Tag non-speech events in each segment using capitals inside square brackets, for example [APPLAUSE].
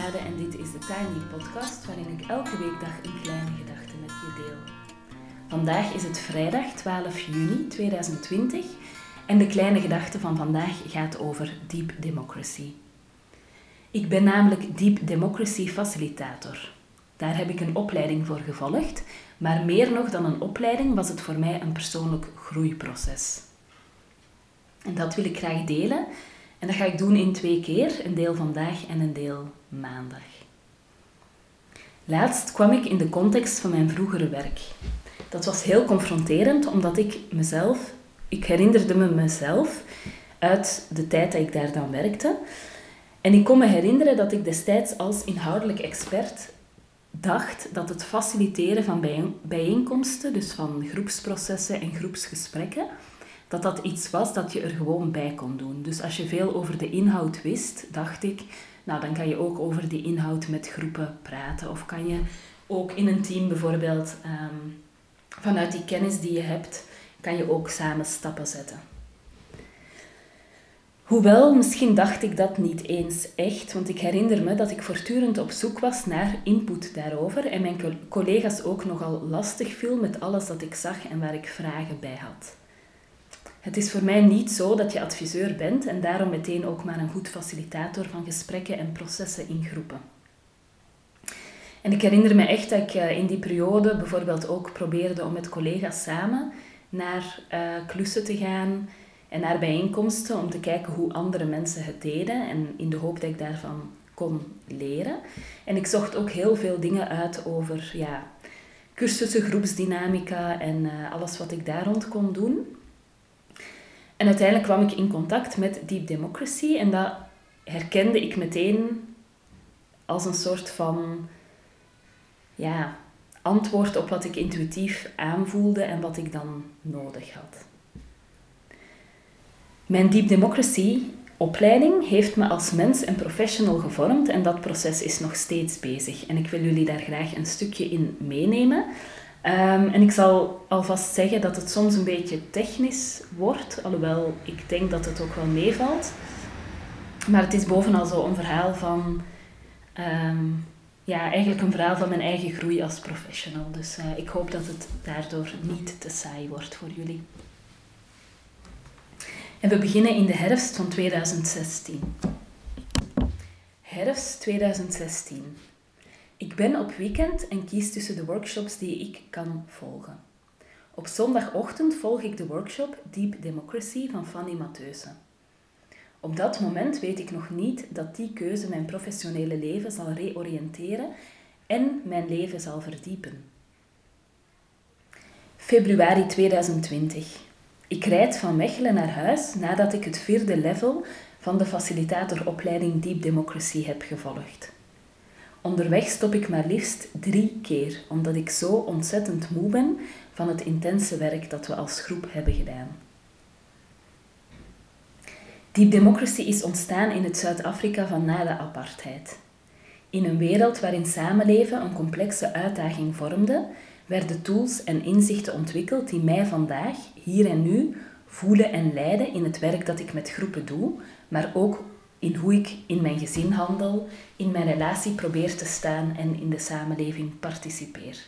En dit is de Tiny Podcast waarin ik elke weekdag een kleine gedachte met je deel. Vandaag is het vrijdag 12 juni 2020 en de kleine gedachte van vandaag gaat over Deep Democracy. Ik ben namelijk Deep Democracy Facilitator. Daar heb ik een opleiding voor gevolgd, maar meer nog dan een opleiding was het voor mij een persoonlijk groeiproces. En dat wil ik graag delen en dat ga ik doen in twee keer, een deel vandaag en een deel maandag. Laatst kwam ik in de context van mijn vroegere werk. Dat was heel confronterend, omdat ik mezelf, ik herinnerde me mezelf uit de tijd dat ik daar dan werkte. En ik kon me herinneren dat ik destijds als inhoudelijk expert dacht dat het faciliteren van bijeenkomsten, dus van groepsprocessen en groepsgesprekken, dat dat iets was dat je er gewoon bij kon doen. Dus als je veel over de inhoud wist, dacht ik, nou dan kan je ook over die inhoud met groepen praten. Of kan je ook in een team bijvoorbeeld, ehm, vanuit die kennis die je hebt, kan je ook samen stappen zetten. Hoewel, misschien dacht ik dat niet eens echt, want ik herinner me dat ik voortdurend op zoek was naar input daarover en mijn collega's ook nogal lastig viel met alles dat ik zag en waar ik vragen bij had. Het is voor mij niet zo dat je adviseur bent en daarom meteen ook maar een goed facilitator van gesprekken en processen in groepen. En ik herinner me echt dat ik eh, in die periode bijvoorbeeld ook probeerde om met collega's samen naar uh, klussen te gaan en naar bijeenkomsten om te kijken hoe andere mensen het deden en in de hoop dat ik daarvan kon leren. En ik zocht ook heel veel dingen uit over ja, cursussen, groepsdynamica en uh, alles wat ik daar rond kon doen. En uiteindelijk kwam ik in contact met Deep Democracy en dat herkende ik meteen als een soort van ja, antwoord op wat ik intuïtief aanvoelde en wat ik dan nodig had. Mijn Deep Democracy opleiding heeft me als mens en professional gevormd en dat proces is nog steeds bezig. En ik wil jullie daar graag een stukje in meenemen. Um, en ik zal alvast zeggen dat het soms een beetje technisch wordt, alhoewel ik denk dat het ook wel meevalt. Maar het is bovenal zo een verhaal van, um, ja, eigenlijk een verhaal van mijn eigen groei als professional. Dus uh, ik hoop dat het daardoor niet te saai wordt voor jullie. En we beginnen in de herfst van 2016. Herfst 2016. Ik ben op weekend en kies tussen de workshops die ik kan volgen. Op zondagochtend volg ik de workshop Deep Democracy van Fanny Matheusen. Op dat moment weet ik nog niet dat die keuze mijn professionele leven zal reoriënteren en mijn leven zal verdiepen. Februari 2020. Ik rijd van Mechelen naar huis nadat ik het vierde level van de facilitatoropleiding Deep Democracy heb gevolgd. Onderweg stop ik maar liefst drie keer, omdat ik zo ontzettend moe ben van het intense werk dat we als groep hebben gedaan. Deep Democracy is ontstaan in het Zuid-Afrika van na de apartheid. In een wereld waarin samenleven een complexe uitdaging vormde, werden tools en inzichten ontwikkeld die mij vandaag, hier en nu, voelen en leiden in het werk dat ik met groepen doe, maar ook in hoe ik in mijn gezin handel, in mijn relatie probeer te staan en in de samenleving participeer.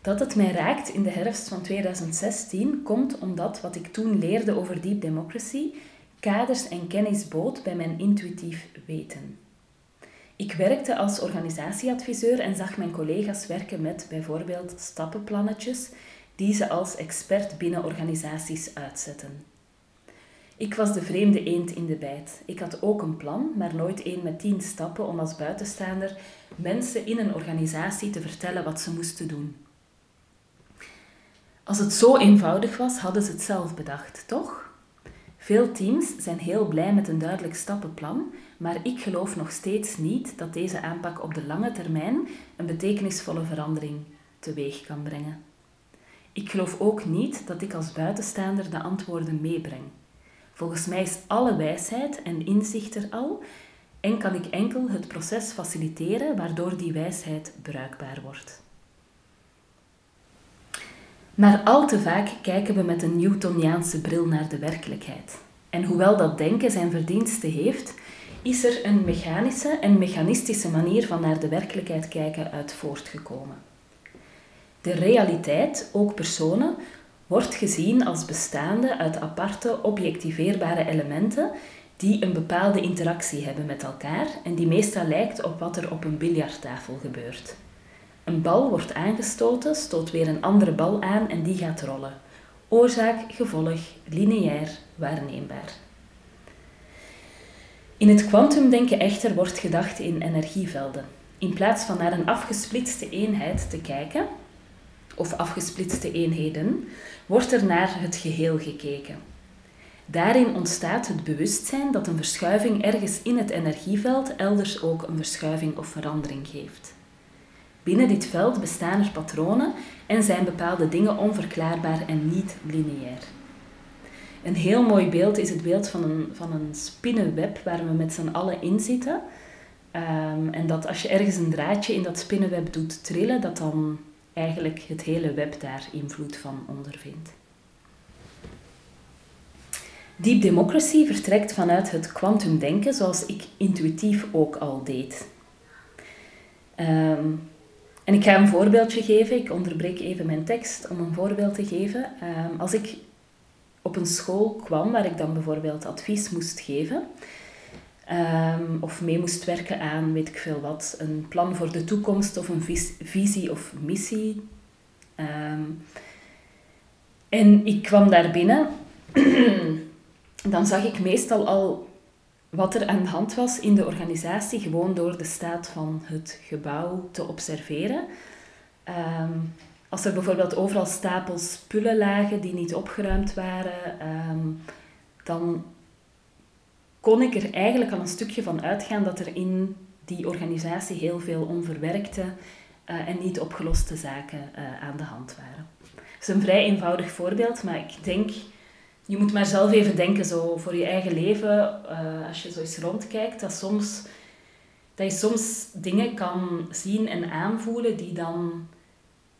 Dat het mij raakt in de herfst van 2016 komt omdat wat ik toen leerde over deep democracy kaders en kennis bood bij mijn intuïtief weten. Ik werkte als organisatieadviseur en zag mijn collega's werken met bijvoorbeeld stappenplannetjes die ze als expert binnen organisaties uitzetten. Ik was de vreemde eend in de bijt. Ik had ook een plan, maar nooit één met tien stappen om als buitenstaander mensen in een organisatie te vertellen wat ze moesten doen. Als het zo eenvoudig was, hadden ze het zelf bedacht, toch? Veel teams zijn heel blij met een duidelijk stappenplan, maar ik geloof nog steeds niet dat deze aanpak op de lange termijn een betekenisvolle verandering teweeg kan brengen. Ik geloof ook niet dat ik als buitenstaander de antwoorden meebreng. Volgens mij is alle wijsheid en inzicht er al en kan ik enkel het proces faciliteren waardoor die wijsheid bruikbaar wordt. Maar al te vaak kijken we met een Newtoniaanse bril naar de werkelijkheid. En hoewel dat denken zijn verdiensten heeft, is er een mechanische en mechanistische manier van naar de werkelijkheid kijken uit voortgekomen. De realiteit, ook personen, wordt gezien als bestaande uit aparte objectiveerbare elementen die een bepaalde interactie hebben met elkaar en die meestal lijkt op wat er op een biljarttafel gebeurt. Een bal wordt aangestoten, stoot weer een andere bal aan en die gaat rollen. Oorzaak, gevolg, lineair, waarneembaar. In het kwantumdenken echter wordt gedacht in energievelden. In plaats van naar een afgesplitste eenheid te kijken, of afgesplitste eenheden, wordt er naar het geheel gekeken. Daarin ontstaat het bewustzijn dat een verschuiving ergens in het energieveld elders ook een verschuiving of verandering geeft. Binnen dit veld bestaan er patronen en zijn bepaalde dingen onverklaarbaar en niet lineair. Een heel mooi beeld is het beeld van een, van een spinnenweb waar we met z'n allen in zitten. Um, en dat als je ergens een draadje in dat spinnenweb doet trillen, dat dan eigenlijk het hele web daar invloed van ondervindt. Deep Democracy vertrekt vanuit het kwantumdenken, zoals ik intuïtief ook al deed. Um, en ik ga een voorbeeldje geven. Ik onderbreek even mijn tekst om een voorbeeld te geven. Um, als ik op een school kwam waar ik dan bijvoorbeeld advies moest geven, um, of mee moest werken aan, weet ik veel wat, een plan voor de toekomst of een vis visie of missie. Um, en ik kwam daar binnen, [CLEARS THROAT] dan zag ik meestal al wat er aan de hand was in de organisatie, gewoon door de staat van het gebouw te observeren. Um, als er bijvoorbeeld overal stapels spullen lagen die niet opgeruimd waren, dan kon ik er eigenlijk al een stukje van uitgaan dat er in die organisatie heel veel onverwerkte uh, en niet opgeloste zaken uh, aan de hand waren. Het is een vrij eenvoudig voorbeeld, maar ik denk, je moet maar zelf even denken zo voor je eigen leven, uh, als je zo eens rondkijkt, dat, soms, dat je soms dingen kan zien en aanvoelen die dan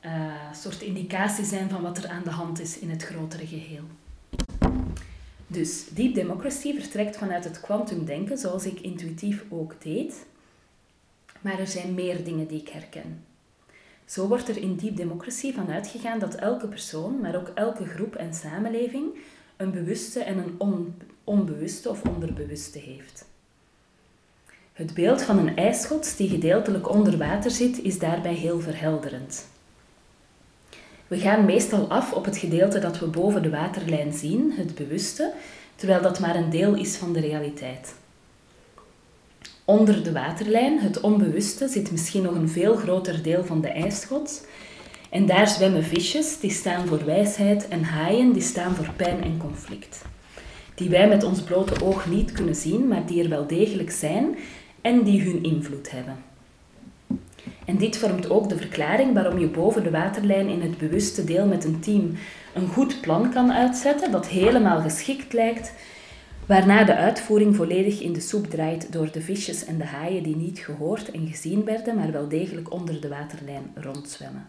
een soort indicatie zijn van wat er aan de hand is in het grotere geheel. Dus Deep Democracy vertrekt vanuit het kwantumdenken, zoals ik intuïtief ook deed. Maar er zijn meer dingen die ik herken. Zo wordt er in Deep Democracy vanuit gegaan dat elke persoon, maar ook elke groep en samenleving, een bewuste en een on onbewuste of onderbewuste heeft. Het beeld van een ijsschot die gedeeltelijk onder water zit, is daarbij heel verhelderend. We gaan meestal af op het gedeelte dat we boven de waterlijn zien, het bewuste, terwijl dat maar een deel is van de realiteit. Onder de waterlijn, het onbewuste, zit misschien nog een veel groter deel van de ijsschot. En daar zwemmen visjes, die staan voor wijsheid, en haaien, die staan voor pijn en conflict. Die wij met ons blote oog niet kunnen zien, maar die er wel degelijk zijn en die hun invloed hebben. En dit vormt ook de verklaring waarom je boven de waterlijn in het bewuste deel met een team een goed plan kan uitzetten dat helemaal geschikt lijkt, waarna de uitvoering volledig in de soep draait door de visjes en de haaien die niet gehoord en gezien werden, maar wel degelijk onder de waterlijn rondzwemmen.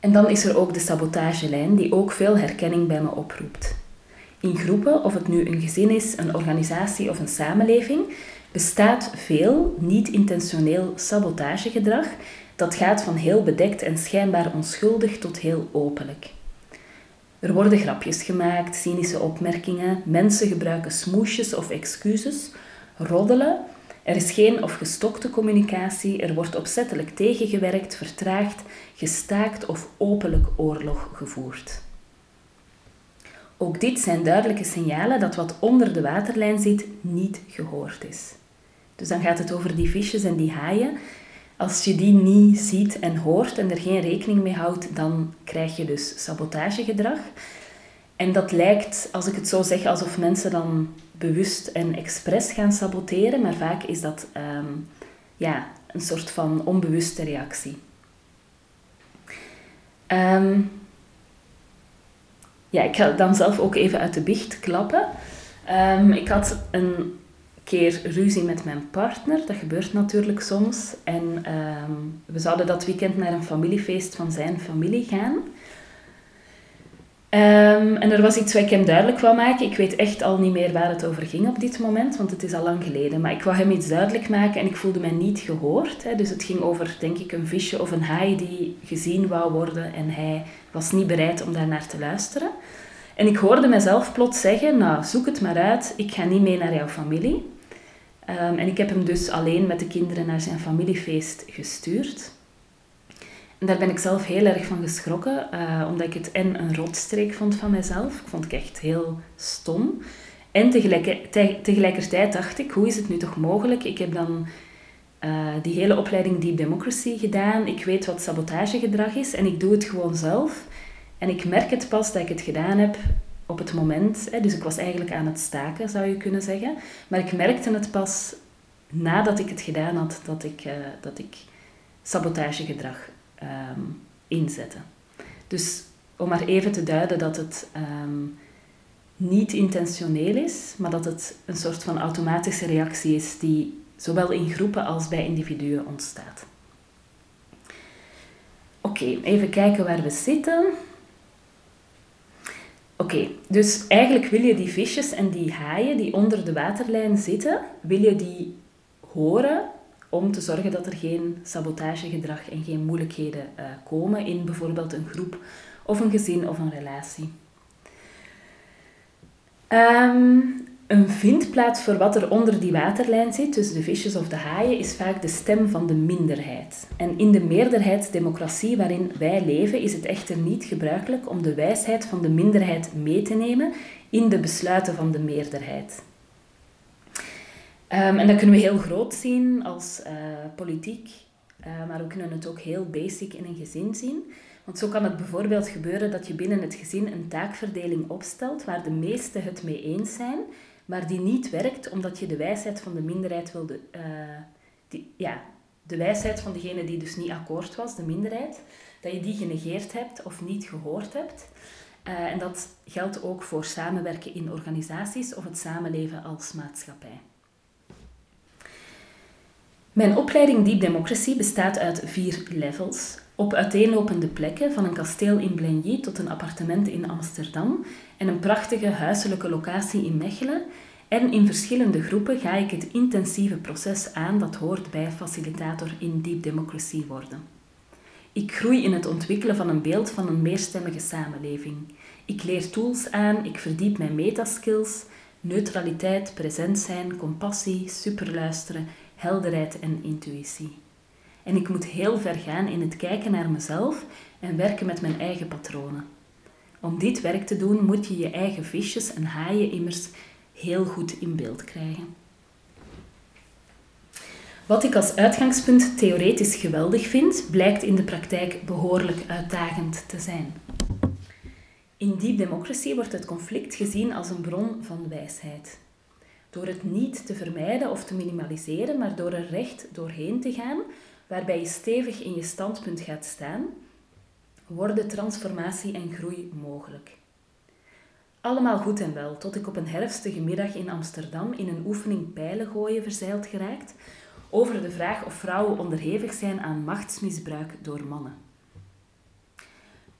En dan is er ook de sabotagelijn, die ook veel herkenning bij me oproept. In groepen, of het nu een gezin is, een organisatie of een samenleving, bestaat veel niet-intentioneel sabotagegedrag dat gaat van heel bedekt en schijnbaar onschuldig tot heel openlijk. Er worden grapjes gemaakt, cynische opmerkingen, mensen gebruiken smoesjes of excuses, roddelen, er is geen of gestokte communicatie, er wordt opzettelijk tegengewerkt, vertraagd, gestaakt of openlijk oorlog gevoerd. Ook dit zijn duidelijke signalen dat wat onder de waterlijn zit niet gehoord is. Dus dan gaat het over die visjes en die haaien. Als je die niet ziet en hoort en er geen rekening mee houdt, dan krijg je dus sabotagegedrag. En dat lijkt, als ik het zo zeg, alsof mensen dan bewust en expres gaan saboteren, maar vaak is dat um, ja, een soort van onbewuste reactie. Um, ja, ik ga dan zelf ook even uit de biecht klappen. Um, ik had een keer ruzie met mijn partner. Dat gebeurt natuurlijk soms. En um, we zouden dat weekend naar een familiefeest van zijn familie gaan. Ehm, en er was iets wat ik hem duidelijk wou maken. Ik weet echt al niet meer waar het over ging op dit moment, want het is al lang geleden. Maar ik wou hem iets duidelijk maken en ik voelde mij niet gehoord. Hè. Dus het ging over, denk ik, een visje of een haai die gezien wou worden en hij was niet bereid om daar naar te luisteren. En ik hoorde mezelf plots zeggen, nou, zoek het maar uit, ik ga niet mee naar jouw familie. Ehm, en ik heb hem dus alleen met de kinderen naar zijn familiefeest gestuurd. En daar ben ik zelf heel erg van geschrokken, uh, omdat ik het en een rotstreek vond van mezelf. Ik vond het echt heel stom. En tegelijkertijd dacht ik, hoe is het nu toch mogelijk? Ik heb dan uh, die hele opleiding Deep Democracy gedaan. Ik weet wat sabotagegedrag is en ik doe het gewoon zelf. En ik merk het pas dat ik het gedaan heb op het moment. Hè, dus ik was eigenlijk aan het staken, zou je kunnen zeggen. Maar ik merkte het pas nadat ik het gedaan had, dat ik, uh, dat ik sabotagegedrag um, inzetten. Dus om maar even te duiden dat het ehm, niet intentioneel is, maar dat het een soort van automatische reactie is die zowel in groepen als bij individuen ontstaat. Oké, even kijken waar we zitten. Oké, dus eigenlijk wil je die visjes en die haaien die onder de waterlijn zitten, wil je die horen om te zorgen dat er geen sabotagegedrag en geen moeilijkheden uh, komen in bijvoorbeeld een groep of een gezin of een relatie. Um, een vindplaats voor wat er onder die waterlijn zit, tussen de visjes of de haaien, is vaak de stem van de minderheid. En in de meerderheidsdemocratie waarin wij leven, is het echter niet gebruikelijk om de wijsheid van de minderheid mee te nemen in de besluiten van de meerderheid. Um, en dat kunnen we heel groot zien als uh, politiek, uh, maar we kunnen het ook heel basic in een gezin zien. Want zo kan het bijvoorbeeld gebeuren dat je binnen het gezin een taakverdeling opstelt waar de meesten het mee eens zijn, maar die niet werkt omdat je de wijsheid van de minderheid wilde. Uh, die, ja, de wijsheid van degene die dus niet akkoord was, de minderheid, dat je die genegeerd hebt of niet gehoord hebt. Uh, en dat geldt ook voor samenwerken in organisaties of het samenleven als maatschappij. Mijn opleiding Deep Democracy bestaat uit vier levels. Op uiteenlopende plekken, van een kasteel in Blengy tot een appartement in Amsterdam en een prachtige huiselijke locatie in Mechelen. En in verschillende groepen ga ik het intensieve proces aan dat hoort bij facilitator in Deep Democracy worden. Ik groei in het ontwikkelen van een beeld van een meerstemmige samenleving. Ik leer tools aan, ik verdiep mijn metaskills, neutraliteit, present zijn, compassie, superluisteren helderheid en intuïtie. En ik moet heel ver gaan in het kijken naar mezelf en werken met mijn eigen patronen. Om dit werk te doen moet je je eigen visjes en haaien immers heel goed in beeld krijgen. Wat ik als uitgangspunt theoretisch geweldig vind, blijkt in de praktijk behoorlijk uitdagend te zijn. In Deep Democracy wordt het conflict gezien als een bron van wijsheid. Door het niet te vermijden of te minimaliseren, maar door er recht doorheen te gaan, waarbij je stevig in je standpunt gaat staan, worden transformatie en groei mogelijk. Allemaal goed en wel, tot ik op een herfstige middag in Amsterdam in een oefening pijlen gooien verzeild geraakt over de vraag of vrouwen onderhevig zijn aan machtsmisbruik door mannen.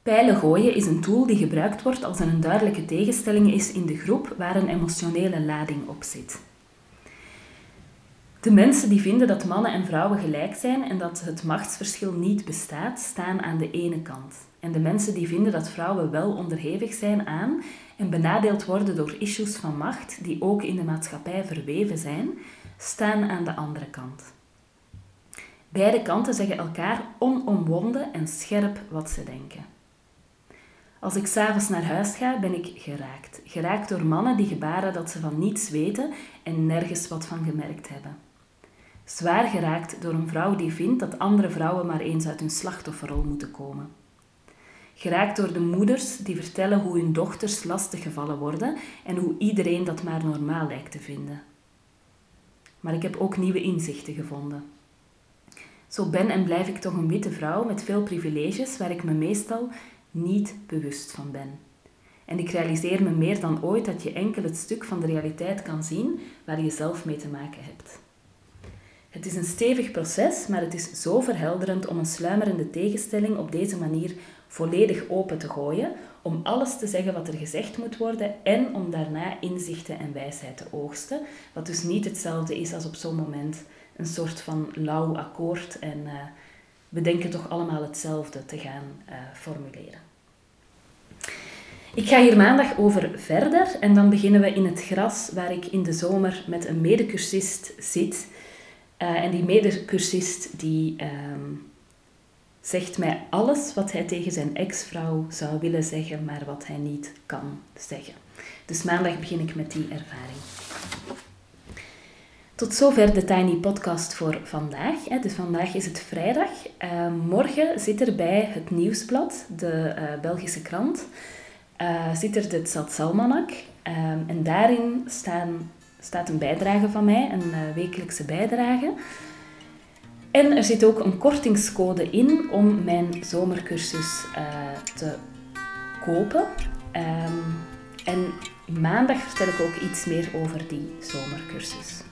Pijlen gooien is een tool die gebruikt wordt als er een duidelijke tegenstelling is in de groep waar een emotionele lading op zit. De mensen die vinden dat mannen en vrouwen gelijk zijn en dat het machtsverschil niet bestaat, staan aan de ene kant. En de mensen die vinden dat vrouwen wel onderhevig zijn aan en benadeeld worden door issues van macht die ook in de maatschappij verweven zijn, staan aan de andere kant. Beide kanten zeggen elkaar onomwonden en scherp wat ze denken. Als ik s'avonds naar huis ga, ben ik geraakt. Geraakt door mannen die gebaren dat ze van niets weten en nergens wat van gemerkt hebben. Zwaar geraakt door een vrouw die vindt dat andere vrouwen maar eens uit hun slachtofferrol moeten komen. Geraakt door de moeders die vertellen hoe hun dochters lastiggevallen worden en hoe iedereen dat maar normaal lijkt te vinden. Maar ik heb ook nieuwe inzichten gevonden. Zo ben en blijf ik toch een witte vrouw met veel privileges waar ik me meestal niet bewust van ben. En ik realiseer me meer dan ooit dat je enkel het stuk van de realiteit kan zien waar je zelf mee te maken hebt. Het is een stevig proces, maar het is zo verhelderend om een sluimerende tegenstelling op deze manier volledig open te gooien, om alles te zeggen wat er gezegd moet worden en om daarna inzichten en wijsheid te oogsten, wat dus niet hetzelfde is als op zo'n moment een soort van lauw akkoord en uh, we denken toch allemaal hetzelfde te gaan uh, formuleren. Ik ga hier maandag over verder en dan beginnen we in het gras waar ik in de zomer met een medecursist zit. Uh, en die medecursist die ehm, zegt mij alles wat hij tegen zijn ex-vrouw zou willen zeggen, maar wat hij niet kan zeggen. Dus maandag begin ik met die ervaring. Tot zover de Tiny Podcast voor vandaag. Dus vandaag is het vrijdag. Uh, morgen zit er bij het Nieuwsblad, de uh, Belgische krant, uh, zit er de Tzatsalmanak. Um, en daarin staan, staat een bijdrage van mij, een wekelijkse bijdrage. En er zit ook een kortingscode in om mijn zomercursus te kopen. Um, en maandag vertel ik ook iets meer over die zomercursus.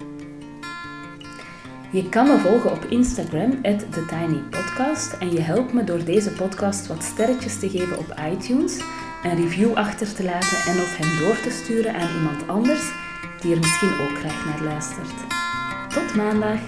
Je kan me volgen op Instagram, TheTinyPodcast. En je helpt me door deze podcast wat sterretjes te geven op iTunes, een review achter te laten en of hem door te sturen aan iemand anders die er misschien ook graag naar luistert. Tot maandag!